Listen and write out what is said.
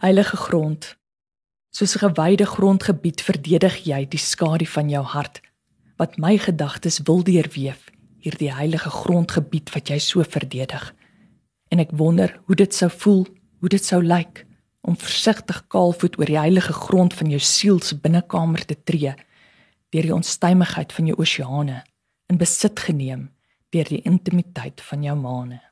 Heilige grond, soos 'n gewyde grondgebied verdedig jy die skadu van jou hart wat my gedagtes wil deurweef hierdie heilige grondgebied wat jy so verdedig. En ek wonder hoe dit sou voel, hoe dit sou lyk om versigtig kaalvoet oor die heilige grond van jou siel se binnekamer te tree deur die onstuimigheid van jou oseane in besit geneem deur die intimiteit van jou maane.